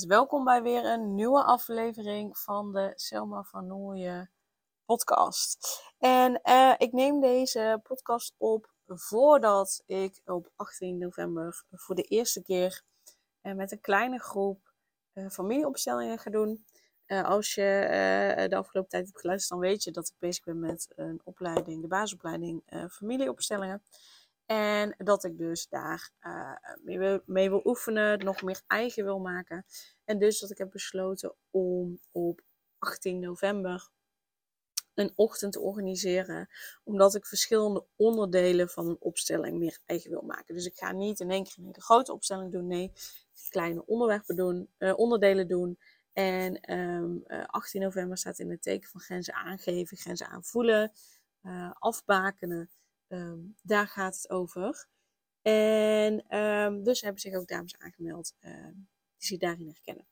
Welkom bij weer een nieuwe aflevering van de Selma van Nooyen podcast. En uh, ik neem deze podcast op voordat ik op 18 november voor de eerste keer uh, met een kleine groep uh, familieopstellingen ga doen. als je de afgelopen tijd hebt geluisterd, dan weet je dat ik bezig ben met een opleiding, de basisopleiding familieopstellingen. En dat ik dus daar uh, mee, wil, oefenen, nog meer eigen wil maken. En dus dat ik heb besloten om op 18 november een ochtend te organiseren. Omdat ik verschillende onderdelen van een opstelling meer eigen wil maken. Dus ik ga niet in één keer een grote opstelling doen. Nee, kleine onderwerpen doen, uh, onderdelen doen. En um, uh, 18 november staat in het teken van grenzen aangeven, grenzen aanvoelen, afbakenen. Um, daar gaat het over. En um, dus hebben zich ook dames aangemeld uh, die zich daarin herkennen.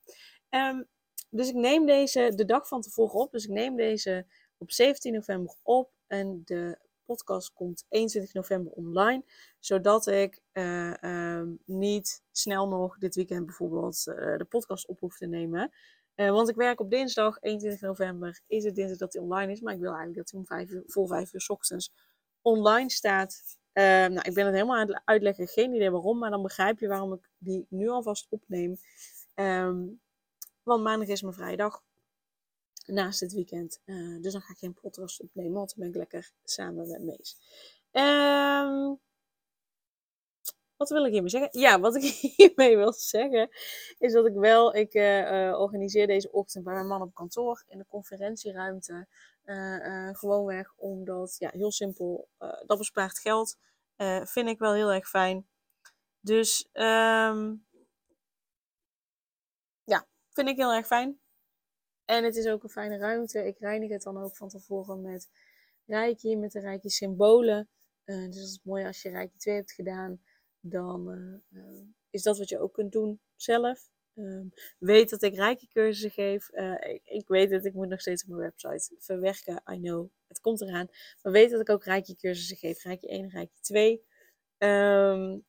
Um, dus ik neem deze de dag van tevoren op. Dus ik neem deze op 17 november op. En de podcast komt 21 november online. Zodat ik uh, niet snel nog dit weekend bijvoorbeeld uh, de podcast op hoef te nemen. Uh, want ik werk op dinsdag 21 november. Is het dinsdag dat hij online is. Maar ik wil eigenlijk dat hij om 5 uur, voor 5 uur s ochtends online staat. Uh, nou, ik ben het helemaal aan het uitleggen, geen idee waarom, maar dan begrijp je waarom ik die nu alvast opneem. Um, want maandag is mijn vrije dag naast het weekend. Uh, dus dan ga ik geen podcast opnemen, want dan ben ik lekker samen met Mees. Um, wat wil ik hiermee zeggen? Ja, wat ik hiermee wil zeggen is dat ik wel, ik uh, uh, organiseer deze ochtend bij mijn man op kantoor in de conferentieruimte. Uh, gewoonweg omdat, ja, heel simpel, dat bespaart geld. vind ik wel heel erg fijn. Dus, um, ja, vind ik heel erg fijn. En het is ook een fijne ruimte. Ik reinig het dan ook van tevoren met Rijkje, met de Rijkje symbolen. dus dat is mooi als je Rijkje 2 hebt gedaan dan is dat wat je ook kunt doen zelf. Uh, weet dat ik rijke cursussen geef. Eh, ik, weet het, ik moet nog steeds op mijn website verwerken. I know, het komt eraan. Maar weet dat ik ook rijke cursussen geef. Rijkje 1 en Rijkje 2. Um, ehm,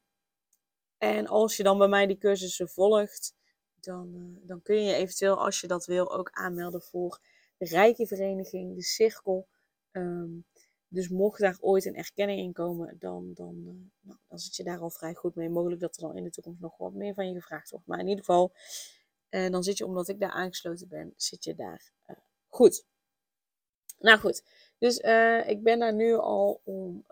en als je dan bij mij die cursussen volgt, dan, uh, dan kun je eventueel, als je dat wil, ook aanmelden voor de Rijke Vereniging, de Cirkel. Um, dus mocht daar ooit een erkenning in komen, dan, dan, uh, nou, dan zit je daar al vrij goed mee. Mogelijk dat er dan in de toekomst nog wat meer van je gevraagd wordt. Maar in ieder geval, uh, dan zit je, omdat ik daar aangesloten ben, zit je daar uh, goed. Nou goed, dus ik ben daar nu al om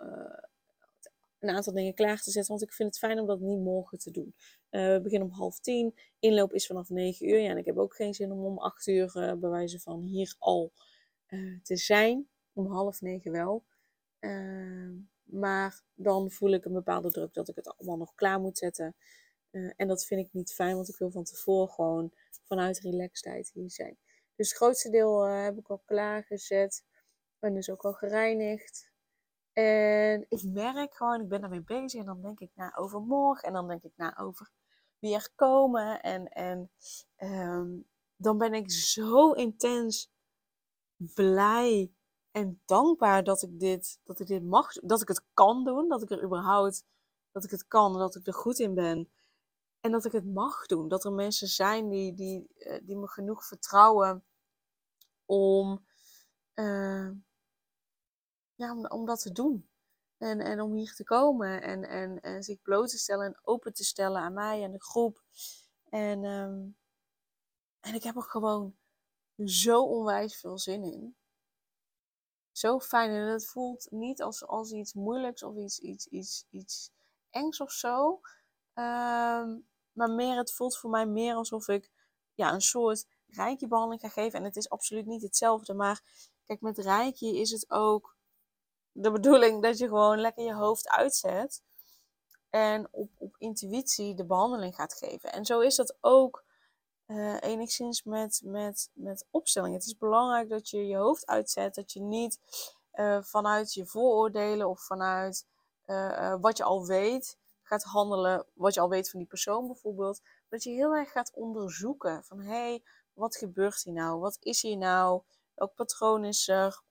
een aantal dingen klaar te zetten. Want ik vind het fijn om dat niet morgen te doen. we beginnen om half tien. Inloop is vanaf negen uur. Ja, en ik heb ook geen zin om om acht uur bij wijze van hier al te zijn. Om half negen wel. Uh, maar dan voel ik een bepaalde druk dat ik het allemaal nog klaar moet zetten. Uh, en dat vind ik niet fijn, want ik wil van tevoren gewoon vanuit relaxedheid hier zijn. Dus het grootste deel uh, heb ik al klaargezet. En dus ook al gereinigd. En ik merk gewoon, ik ben daarmee bezig. En dan denk ik na over morgen. En dan denk ik na over weer komen. En, en um, dan ben ik zo intens blij en dankbaar dat ik dit, dat ik dit mag, dat ik het kan doen, dat ik er überhaupt, dat ik het kan en dat ik er goed in ben. En dat ik het mag doen. Dat er mensen zijn die, die, eh, die me genoeg vertrouwen om, uh, ja, om, om dat te doen. En, en om hier te komen en, en, en zich bloot te stellen en open te stellen aan mij en de groep. En, um, en ik heb er gewoon zo onwijs veel zin in zo fijn. En het voelt niet als, als iets moeilijks of iets, iets, iets, iets engs of zo. Um, maar meer, het voelt voor mij meer alsof ik ja, een soort rijkje behandeling ga geven. En het is absoluut niet hetzelfde. Maar kijk, met rijkje is het ook de bedoeling dat je gewoon lekker je hoofd uitzet. En op, op intuïtie de behandeling gaat geven. En zo is dat ook uh, enigszins met, met, met opstelling. Het is belangrijk dat je je hoofd uitzet, dat je niet uh, vanuit je vooroordelen of vanuit uh, wat je al weet gaat handelen, wat je al weet van die persoon bijvoorbeeld. Dat je heel erg gaat onderzoeken van hé, hey, wat gebeurt hier nou? Wat is hier nou? Welk patroon is er?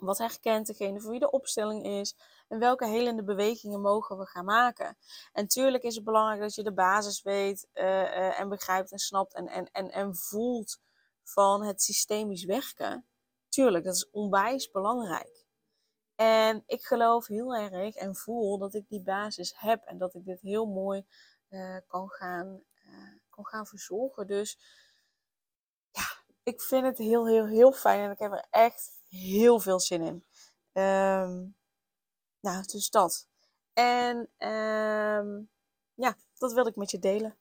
Wat herkent degene voor wie de opstelling is? En welke helende bewegingen mogen we gaan maken? En tuurlijk is het belangrijk dat je de basis weet uh, uh, en begrijpt en snapt en, en, en, en voelt van het systemisch werken. Tuurlijk, dat is onwijs belangrijk. En ik geloof heel erg en voel dat ik die basis heb en dat ik dit heel mooi uh, kan, gaan, kan gaan verzorgen. Dus ja, ik vind het heel, heel, heel fijn en ik heb er echt heel veel zin in. Um, nou, dus dat. En um, ja, dat wil ik met je delen.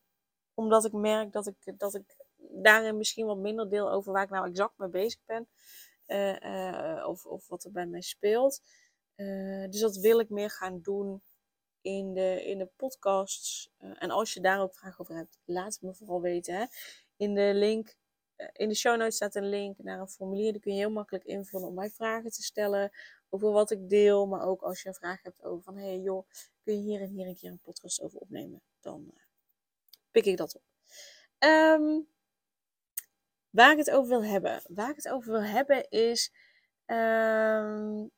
Omdat ik merk dat ik, dat ik daarin misschien wat minder deel over waar ik nou exact mee bezig ben. Uh, uh, of, of wat er bij mij speelt. Uh, dus dat wil ik meer gaan doen in de, in de podcasts. en als je daar ook vragen over hebt, laat het me vooral weten. In de link in de show notes staat een link naar een formulier. Die kun je heel makkelijk invullen om mij vragen te stellen over wat ik deel. Maar ook als je een vraag hebt over van, hé hey, joh, kun je hier en hier een keer een podcast over opnemen? Dan uh, pik ik dat op. Um, waar ik het over wil hebben. Waar ik het over wil hebben is, um,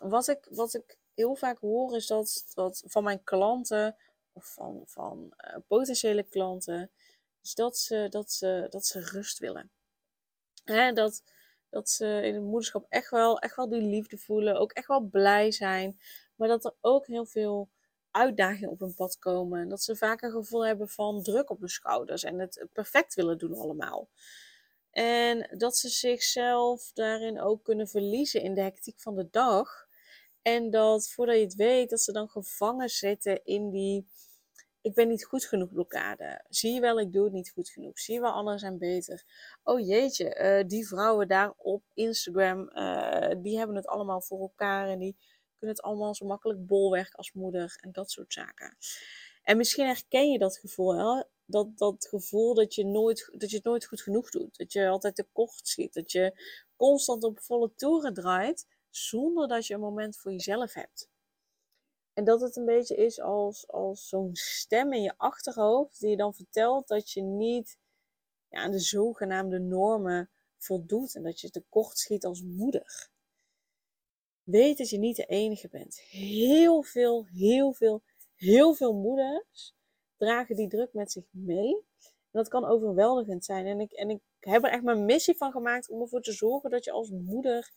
wat, ik, wat ik heel vaak hoor is dat, dat van mijn klanten of van, van uh, potentiële klanten dus dat ze, dat ze, dat ze rust willen. Hè, dat, dat ze in het moederschap echt wel, echt wel die liefde voelen. Ook echt wel blij zijn. Maar dat er ook heel veel uitdagingen op hun pad komen. En dat ze vaak een gevoel hebben van druk op de schouders. En het perfect willen doen allemaal. En dat ze zichzelf daarin ook kunnen verliezen in de hectiek van de dag. En dat voordat je het weet, dat ze dan gevangen zitten in die ik ben niet goed genoeg blokkade. Zie je wel, ik doe het niet goed genoeg. Zie je wel, anderen zijn beter. Oh jeetje, uh, die vrouwen daar op Instagram, uh, die hebben het allemaal voor elkaar en die kunnen het allemaal zo makkelijk bolwerk als moeder en dat soort zaken. En misschien herken je dat gevoel, hè? Dat, dat gevoel dat je, nooit, dat je het nooit goed genoeg doet. Dat je altijd tekort schiet. Dat je constant op volle toeren draait, zonder dat je een moment voor jezelf hebt. En dat het een beetje is als, als zo'n stem in je achterhoofd die je dan vertelt dat je niet ja, aan de zogenaamde normen voldoet en dat je tekort schiet als moeder. Weet dat je niet de enige bent. Heel veel, heel veel, heel veel moeders dragen die druk met zich mee. En dat kan overweldigend zijn. En ik, en ik heb er echt mijn missie van gemaakt om ervoor te zorgen dat je als moeder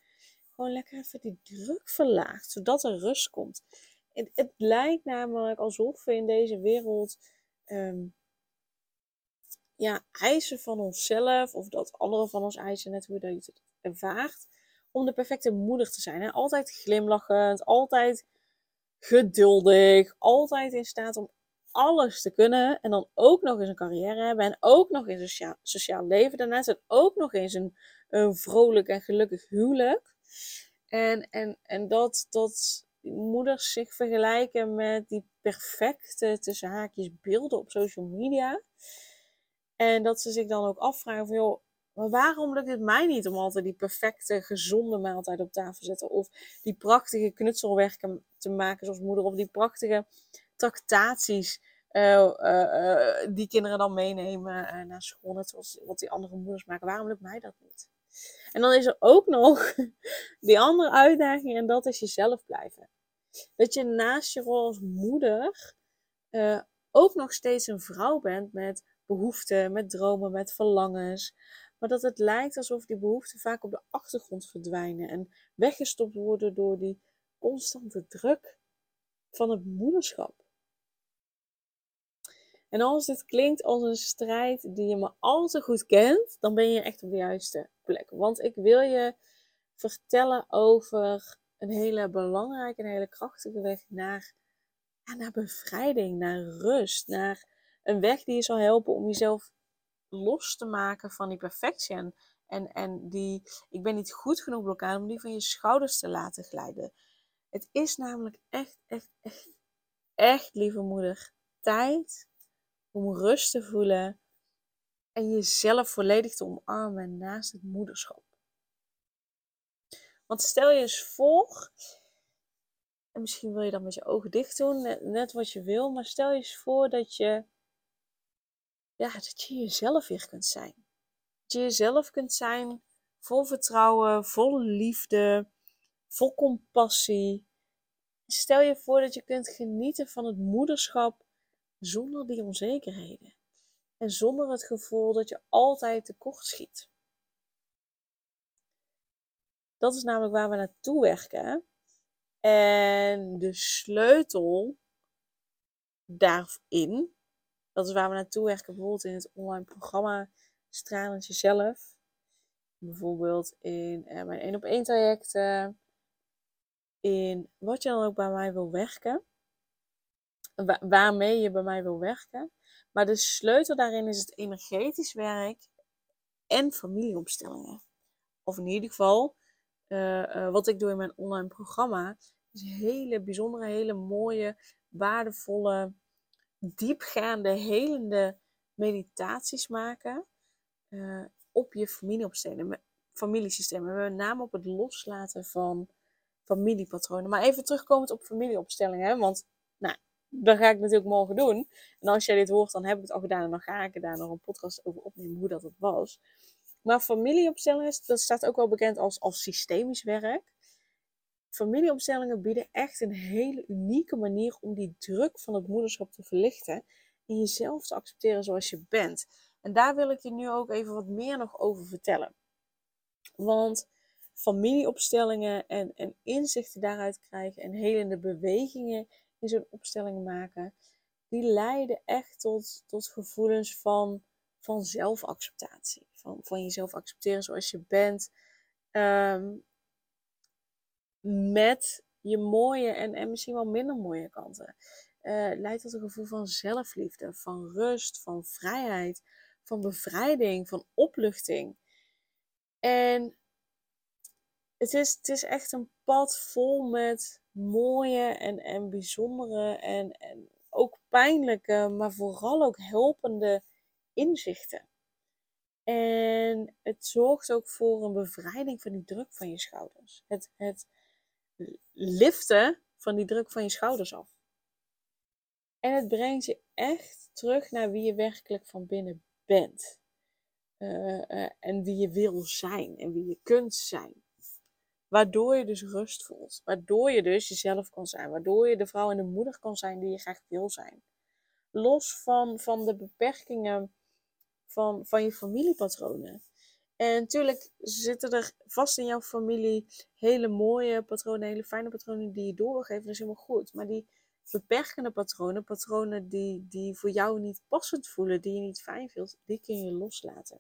gewoon lekker even die druk verlaagt, zodat er rust komt. Het, lijkt namelijk alsof we in deze wereld um, ja, eisen van onszelf, of dat anderen van ons eisen, net hoe je het ervaart, om de perfecte moeder te zijn. Hè? Altijd glimlachend, altijd geduldig, altijd in staat om alles te kunnen. En dan ook nog eens een carrière hebben en ook nog eens een sociaal, sociaal leven daarnaast. En ook nog eens een, een vrolijk en gelukkig huwelijk. En, en, en dat, dat moeders zich vergelijken met die perfecte, tussen haakjes, beelden op social media. En dat ze zich dan ook afvragen van, joh, maar waarom lukt het mij niet om altijd die perfecte, gezonde maaltijd op tafel te zetten? Of die prachtige knutselwerken te maken zoals moeder. Of die prachtige tractaties uh, uh, die kinderen dan meenemen naar school. Net zoals wat die andere moeders maken. Waarom lukt mij dat niet? En dan is er ook nog die andere uitdaging en dat is jezelf blijven. Dat je naast je rol als moeder uh, ook nog steeds een vrouw bent met behoeften, met dromen, met verlangens. Maar dat het lijkt alsof die behoeften vaak op de achtergrond verdwijnen en weggestopt worden door die constante druk van het moederschap. En als dit klinkt als een strijd die je me al te goed kent, dan ben je echt op de juiste plek. Want ik wil je vertellen over een hele belangrijke en hele krachtige weg naar, naar bevrijding, naar rust, naar een weg die je zal helpen om jezelf los te maken van die perfectie en, en, en die ik ben niet goed genoeg blokkade, om die van je schouders te laten glijden. Het is namelijk echt, echt, echt, echt, lieve moeder, tijd om rust te voelen en jezelf volledig te omarmen naast het moederschap. Want stel je eens voor, en misschien wil je dat met je ogen dicht doen, net, wat je wil, maar stel je eens voor dat je, ja, dat je jezelf weer kunt zijn. Dat je jezelf kunt zijn vol vertrouwen, vol liefde, vol compassie. Stel je voor dat je kunt genieten van het moederschap zonder die onzekerheden. En zonder het gevoel dat je altijd tekort schiet. Dat is namelijk waar we naartoe werken. En de sleutel daarin, dat is waar we naartoe werken, bijvoorbeeld in het online programma Stralend Jezelf. Bijvoorbeeld in uh, mijn 1 op 1 trajecten. In wat je dan ook bij mij wil werken. waarmee je bij mij wil werken. Maar de sleutel daarin is het energetisch werk en familieopstellingen. Of in ieder geval, wat ik doe in mijn online programma, is hele bijzondere, hele mooie, waardevolle, diepgaande, helende meditaties maken. Uh, op je familieopstellingen, familiesystemen. Met name op het loslaten van familiepatronen. Maar even terugkomend op familieopstellingen, want nou, dat ga ik natuurlijk morgen doen. En als jij dit hoort, dan heb ik het al gedaan en dan ga ik daar nog een podcast over opnemen hoe dat het was. Maar familieopstellingen, dat staat ook wel bekend als, als systemisch werk. Familieopstellingen bieden echt een hele unieke manier om die druk van het moederschap te verlichten en jezelf te accepteren zoals je bent. En daar wil ik je nu ook even wat meer nog over vertellen. Want familieopstellingen en, en inzichten daaruit krijgen en helende bewegingen in zo'n opstelling maken, die leiden echt tot, tot gevoelens van, van zelfacceptatie. Van, jezelf accepteren zoals je bent. Ehm, met je mooie en, en misschien wel minder mooie kanten. Uh, leidt tot een gevoel van zelfliefde, van rust, van vrijheid, van bevrijding, van opluchting. En het is, het is echt een pad vol met mooie en, en bijzondere en, en ook pijnlijke, maar vooral ook helpende inzichten. En het zorgt ook voor een bevrijding van die druk van je schouders. Het, het liften van die druk van je schouders af. En het brengt je echt terug naar wie je werkelijk van binnen bent. Uh, uh, en wie je wil zijn en wie je kunt zijn. Waardoor je dus rust voelt. Waardoor je dus jezelf kan zijn. Waardoor je de vrouw en de moeder kan zijn die je graag wil zijn. Los van, van de beperkingen van, van je familiepatronen. En natuurlijk zitten er vast in jouw familie hele mooie patronen, hele fijne patronen die je door wil geven. Dat is helemaal goed. Maar die beperkende patronen, patronen die, die voor jou niet passend voelen, die je niet fijn vindt, die kun je loslaten.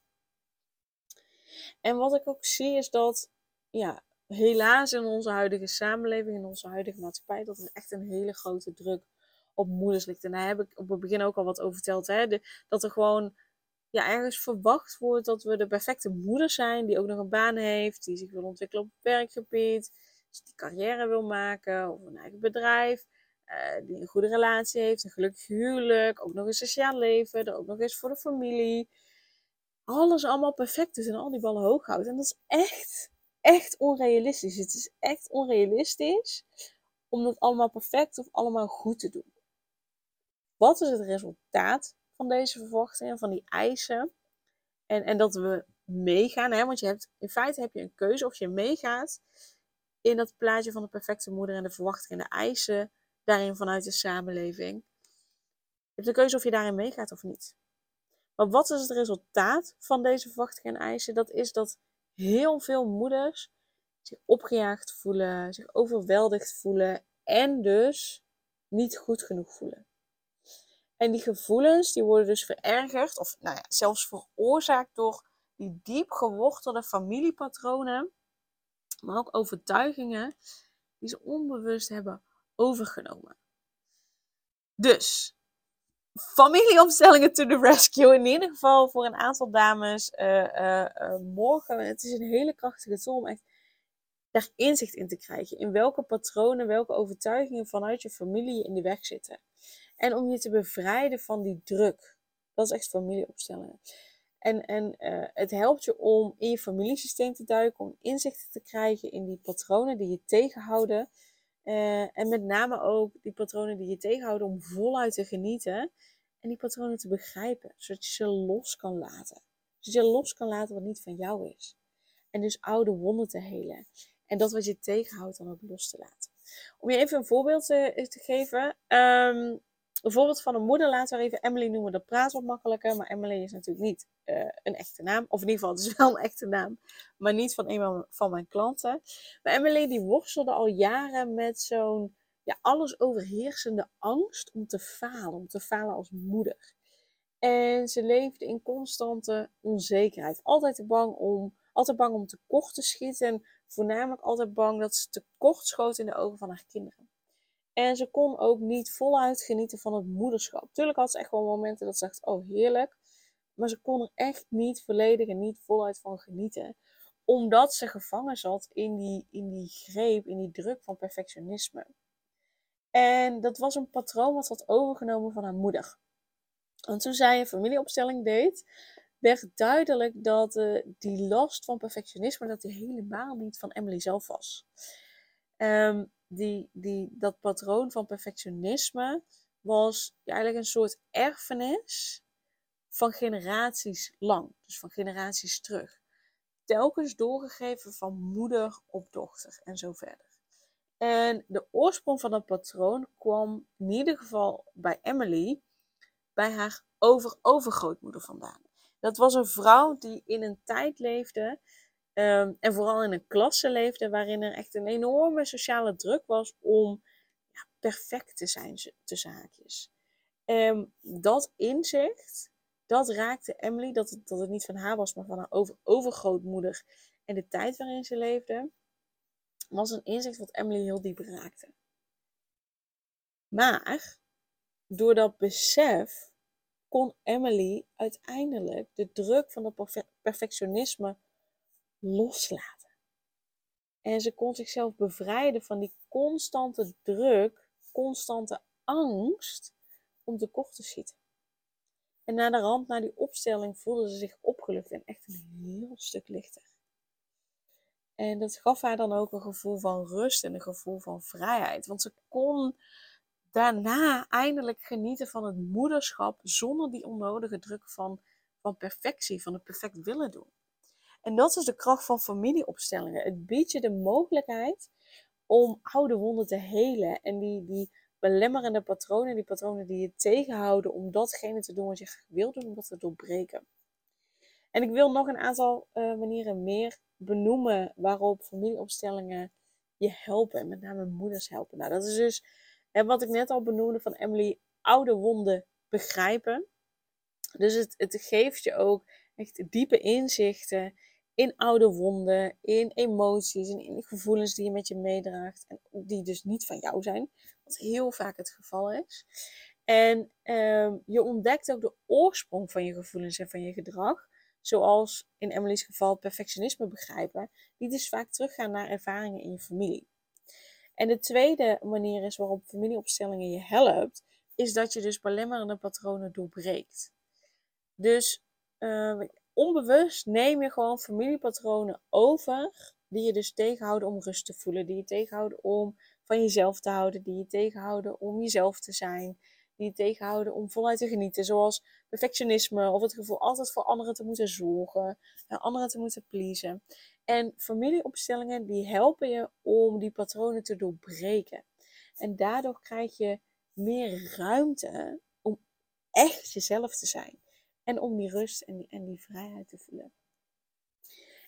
En wat ik ook zie is dat, ja, helaas in onze huidige samenleving, in onze huidige maatschappij, dat er echt een hele grote druk op moeders ligt. En daar heb ik op het begin ook al wat over verteld. Hè? dat er gewoon ja, ergens verwacht wordt dat we de perfecte moeder zijn, die ook nog een baan heeft, die zich wil ontwikkelen op het werkgebied, die carrière wil maken of een eigen bedrijf. Uh, die een goede relatie heeft, een gelukkig huwelijk, ook nog een sociaal leven, er ook nog eens voor de familie. Alles allemaal perfect is en al die ballen hoog houdt. En dat is echt, echt onrealistisch. Het is echt onrealistisch om dat allemaal perfect of allemaal goed te doen. Wat is het resultaat van deze verwachtingen, van die eisen? En, en dat we meegaan, hè? want je hebt, in feite heb je een keuze of je meegaat in dat plaatje van de perfecte moeder en de verwachtingen en de eisen daarin vanuit de samenleving. Je hebt de keuze of je daarin meegaat of niet. Maar wat is het resultaat van deze verwachtingen en eisen? Dat is dat heel veel moeders zich opgejaagd voelen, zich overweldigd voelen en dus niet goed genoeg voelen. En die gevoelens die worden dus verergerd of nou ja, zelfs veroorzaakt door die diep gewortelde familiepatronen, maar ook overtuigingen die ze onbewust hebben overgenomen. Dus, familieopstellingen to the rescue. In ieder geval voor een aantal dames uh, uh, uh, morgen. Het is een hele krachtige tool om echt daar inzicht in te krijgen. In welke patronen, welke overtuigingen vanuit je familie in de weg zitten. En om je te bevrijden van die druk. Dat is echt familieopstellingen. En, en uh, het helpt je om in je familiesysteem te duiken, om inzichten te krijgen in die patronen die je tegenhouden. Uh, en met name ook die patronen die je tegenhouden om voluit te genieten. En die patronen te begrijpen, zodat je ze los kan laten. Zodat je los kan laten wat niet van jou is. En dus oude wonden te helen. En dat wat je tegenhoudt dan ook los te laten. Om je even een voorbeeld te, te geven. Um, een voorbeeld van een moeder laten we even Emily noemen. Dat praat wat makkelijker. Maar Emily is natuurlijk niet uh, een echte naam. Of in ieder geval, het is wel een echte naam. Maar niet van een van mijn klanten. Maar Emily die worstelde al jaren met zo'n ja, alles overheersende angst om te falen. Om te falen als moeder. En ze leefde in constante onzekerheid. Altijd bang om, altijd bang om te schieten. En voornamelijk altijd bang dat ze tekort schoot in de ogen van haar kinderen. En ze kon ook niet voluit genieten van het moederschap. Tuurlijk had ze echt wel momenten dat ze dacht, oh heerlijk. Maar ze kon er echt niet volledig en niet voluit van genieten. Omdat ze gevangen zat in die, in die greep, in die druk van perfectionisme. En dat was een patroon wat had overgenomen van haar moeder. En toen zij een familieopstelling deed, werd duidelijk dat uh, die last van perfectionisme dat die helemaal niet van Emily zelf was. Um, die, die, dat patroon van perfectionisme was eigenlijk een soort erfenis van generaties lang, dus van generaties terug. Telkens doorgegeven van moeder op dochter en zo verder. En de oorsprong van dat patroon kwam in ieder geval bij Emily, bij haar over-overgrootmoeder vandaan. Dat was een vrouw die in een tijd leefde Ehm, en vooral in een klasse leefde waarin er echt een enorme sociale druk was om ja, perfect te zijn, tussen haakjes. Um, dat inzicht, dat raakte Emily, dat het, dat het niet van haar was, maar van haar over, overgrootmoeder en de tijd waarin ze leefde, was een inzicht wat Emily heel diep raakte. Maar door dat besef kon Emily uiteindelijk de druk van dat perfectionisme loslaten. En ze kon zichzelf bevrijden van die constante druk, constante angst om tekort te schieten. En na de rand, na die opstelling, voelde ze zich opgelucht en echt een heel stuk lichter. En dat gaf haar dan ook een gevoel van rust en een gevoel van vrijheid. Want ze kon daarna eindelijk genieten van het moederschap zonder die onnodige druk van, van perfectie, van het perfect willen doen. En dat is de kracht van familieopstellingen. Het biedt je de mogelijkheid om oude wonden te helen. En die, die belemmerende patronen, die patronen die je tegenhouden om datgene te doen wat je graag wil doen, om dat te doorbreken. En ik wil nog een aantal uh, manieren meer benoemen waarop familieopstellingen je helpen. En met name moeders helpen. Nou, dat is dus wat ik net al benoemde van Emily, oude wonden begrijpen. Dus het, het geeft je ook echt diepe inzichten in oude wonden, in emoties en in gevoelens die je met je meedraagt. En die dus niet van jou zijn, wat heel vaak het geval is. En ehm, je ontdekt ook de oorsprong van je gevoelens en van je gedrag. Zoals in Emily's geval perfectionisme begrijpen. Die dus vaak teruggaan naar ervaringen in je familie. En de tweede manier is waarop familieopstellingen je helpt, is dat je dus belemmerende patronen doorbreekt. Dus uh, onbewust neem je gewoon familiepatronen over die je dus tegenhouden om rust te voelen, die je tegenhouden om van jezelf te houden, die je tegenhouden om jezelf te zijn, die je tegenhouden om voluit te genieten, zoals perfectionisme of het gevoel altijd voor anderen te moeten zorgen, anderen te moeten pleasen. En familieopstellingen die helpen je om die patronen te doorbreken. En daardoor krijg je meer ruimte om echt jezelf te zijn. En om die rust en die, en die vrijheid te voelen.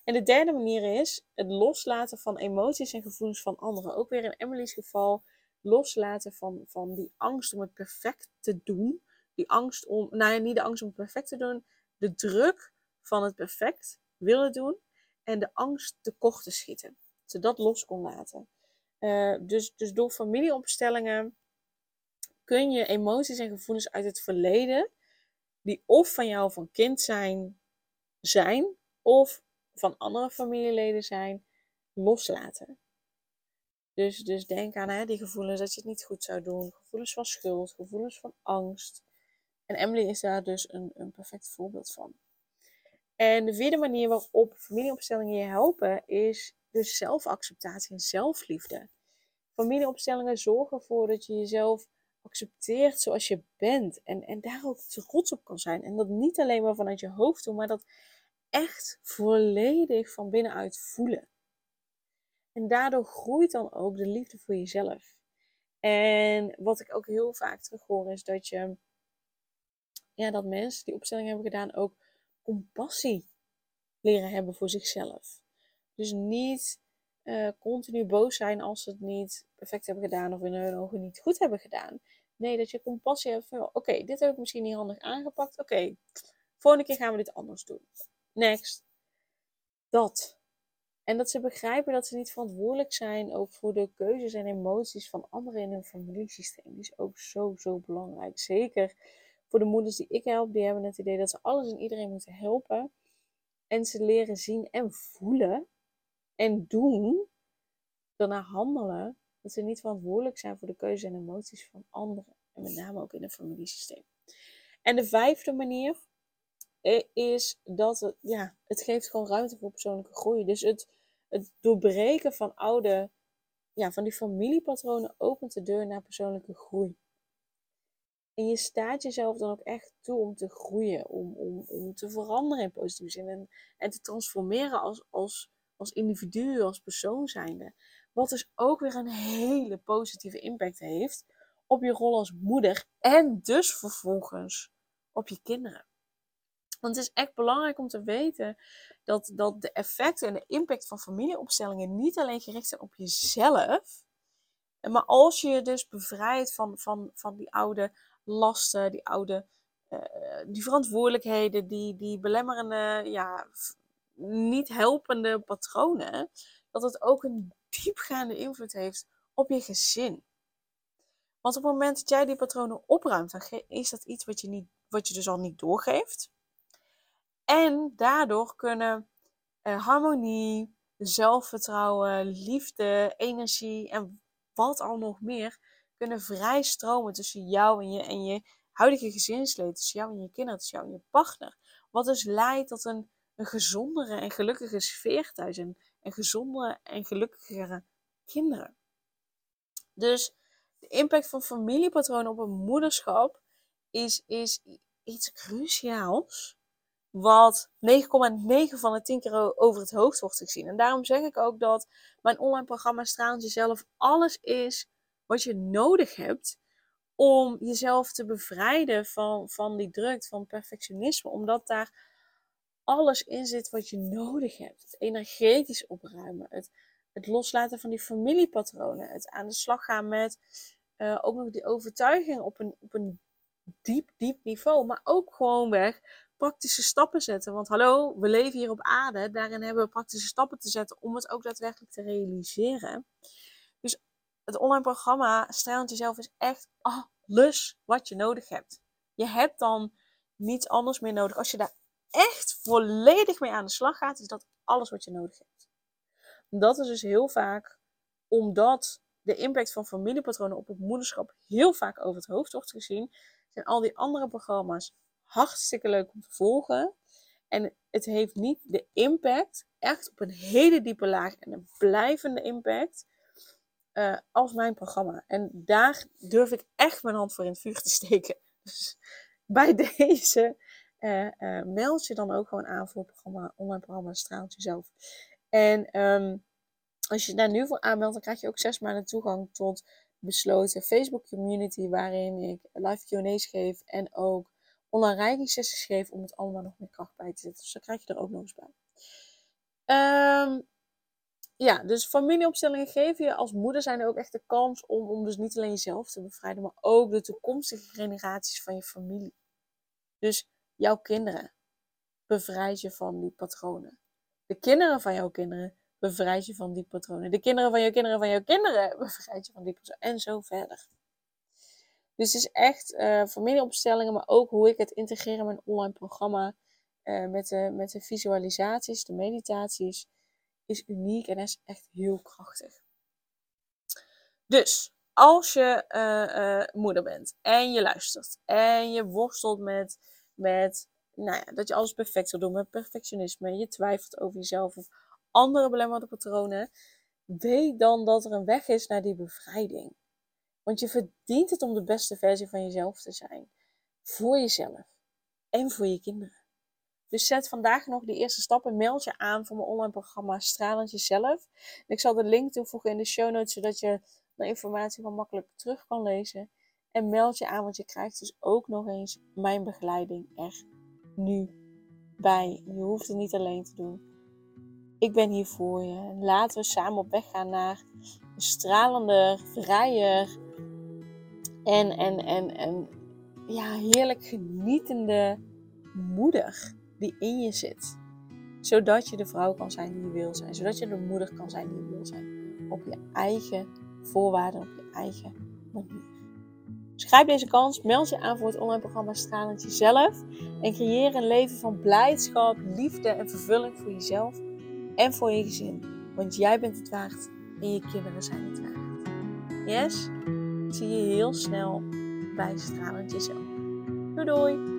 En de derde manier is het loslaten van emoties en gevoelens van anderen. Ook weer in Emily's geval loslaten van, van die angst om het perfect te doen. Die angst om, nou ja, niet de angst om het perfect te doen, de druk van het perfect willen doen en de angst tekort te schieten. Ze dat los kon laten. Uh, dus, dus door familieopstellingen kun je emoties en gevoelens uit het verleden die of van jou van kind zijn, zijn of van andere familieleden zijn, loslaten. Dus, dus denk aan hè, die gevoelens dat je het niet goed zou doen, gevoelens van schuld, gevoelens van angst. En Emily is daar dus een, een perfect voorbeeld van. En de vierde manier waarop familieopstellingen je helpen is dus zelfacceptatie en zelfliefde. Familieopstellingen zorgen ervoor dat je jezelf accepteert zoals je bent en, en daar ook trots op kan zijn. En dat niet alleen maar vanuit je hoofd doen, maar dat echt volledig van binnenuit voelen. En daardoor groeit dan ook de liefde voor jezelf. En wat ik ook heel vaak terug hoor is dat je, ja, dat mensen die opstelling hebben gedaan ook compassie leren hebben voor zichzelf. Dus niet uh, continu boos zijn als ze het niet perfect hebben gedaan of in hun ogen niet goed hebben gedaan. Nee, dat je compassie hebt van, oké, dit heb ik misschien niet handig aangepakt. Oké, volgende keer gaan we dit anders doen. Next. Dat. En dat ze begrijpen dat ze niet verantwoordelijk zijn ook voor de keuzes en emoties van anderen in hun familiesysteem. Die is ook zo, zo belangrijk. Zeker voor de moeders die ik help, die hebben het idee dat ze alles en iedereen moeten helpen. En ze leren zien en voelen en doen, daarna handelen, dat ze niet verantwoordelijk zijn voor de keuzes en emoties van anderen. En met name ook in het familiesysteem. En de vijfde manier eh, is dat het, ja, het geeft gewoon ruimte voor persoonlijke groei. Dus het, het doorbreken van oude, ja, van die familiepatronen opent de deur naar persoonlijke groei. En je staat jezelf dan ook echt toe om te groeien, om, om, om te veranderen in positieve zin en, en te transformeren als, als, als individu, als persoon zijnde. Wat dus ook weer een hele positieve impact heeft op je rol als moeder en dus vervolgens op je kinderen. Want het is echt belangrijk om te weten dat, dat de effecten en de impact van familieopstellingen niet alleen gericht zijn op jezelf. Maar als je je dus bevrijdt van, van, van die oude lasten, die oude uh, die verantwoordelijkheden, die, die belemmerende, ja, niet helpende patronen, dat het ook een diepgaande invloed heeft op je gezin. Want op het moment dat jij die patronen opruimt, dan is dat iets wat je, niet, wat je dus al niet doorgeeft. En daardoor kunnen uh, harmonie, zelfvertrouwen, liefde, energie en wat al nog meer kunnen vrij stromen tussen jou en je, en je huidige gezinsleden, tussen jou en je kinderen, tussen jou en je partner. Wat dus leidt tot een, een gezondere en gelukkige sfeer thuis en, en gezondere en gelukkigere kinderen. Dus de impact van familiepatronen op een moederschap is, is iets cruciaals wat 9,9 van de 10 keer over het hoofd wordt gezien. En daarom zeg ik ook dat mijn online programma Stralend Jezelf alles is wat je nodig hebt om jezelf te bevrijden van, van die druk, van perfectionisme. Omdat daar alles in zit wat je nodig hebt. Het energetisch opruimen, het, het loslaten van die familiepatronen, het aan de slag gaan met uh, ook nog die overtuiging op een, op een diep, diep niveau. Maar ook gewoon weg praktische stappen zetten. Want hallo, we leven hier op aarde. Daarin hebben we praktische stappen te zetten om het ook daadwerkelijk te realiseren. Dus het online programma Stralend Jezelf is echt alles wat je nodig hebt. Je hebt dan niets anders meer nodig. Als je daar echt volledig mee aan de slag gaat, is dat alles wat je nodig hebt. Dat is dus heel vaak omdat de impact van familiepatronen op het moederschap heel vaak over het hoofd wordt gezien, zijn al die andere programma's hartstikke leuk om te volgen. En het heeft niet de impact, echt op een hele diepe laag en een blijvende impact, uh, als mijn programma. En daar durf ik echt mijn hand voor in het vuur te steken. Dus bij deze uh, uh, meld je dan ook gewoon aan voor het programma, online programma Straalt Jezelf. En um, als je daar nu voor aanmeldt, dan krijg je ook zes maanden toegang tot besloten Facebook community, waarin ik live Q&A's geef en ook online reigingssessies geef om het allemaal nog meer kracht bij te zetten. Dus dan krijg je er ook nog eens bij. Um, ja, dus familieopstellingen geven je als moeder zijn er ook echt de kans om, om dus niet alleen jezelf te bevrijden, maar ook de toekomstige generaties van je familie. Dus jouw kinderen bevrijd je van die patronen. De kinderen van jouw kinderen bevrijd je van die patronen. De kinderen van jouw kinderen van jouw kinderen bevrijd je van die patronen. En zo verder. Dus het is echt uh, familieopstellingen, maar ook hoe ik het integreer in mijn online programma. Uh, met, de, met de visualisaties, de meditaties is uniek en is echt heel krachtig. Dus als je uh, moeder bent en je luistert en je worstelt met, met nou ja, dat je alles perfect wil doen met perfectionisme, je twijfelt over jezelf of andere belemmerde patronen, weet dan dat er een weg is naar die bevrijding. Want je verdient het om de beste versie van jezelf te zijn. Voor jezelf en voor je kinderen. Dus zet vandaag nog die eerste stappen. Meld je aan voor mijn online programma Stralend Jezelf. Ik zal de link toevoegen in de show notes, zodat je de informatie van makkelijk terug kan lezen. En meld je aan, want je krijgt dus ook nog eens mijn begeleiding er nu bij. Je hoeft het niet alleen te doen. Ik ben hier voor je. Laten we samen op weg gaan naar een stralender, vrijer en, en, en, en ja, heerlijk genietende moeder die in je zit. Zodat je de vrouw kan zijn die je wil zijn. Zodat je de moeder kan zijn die je wil zijn. Op je eigen voorwaarden, op je eigen manier. Schrijf deze kans, meld je aan voor het online programma Stralend Jezelf. En creëer een leven van blijdschap, liefde en vervulling voor jezelf en voor je gezin. Want jij bent het waard en je kinderen zijn het waard. Yes? Zie je heel snel bij Stralend Jezelf. Doei doei!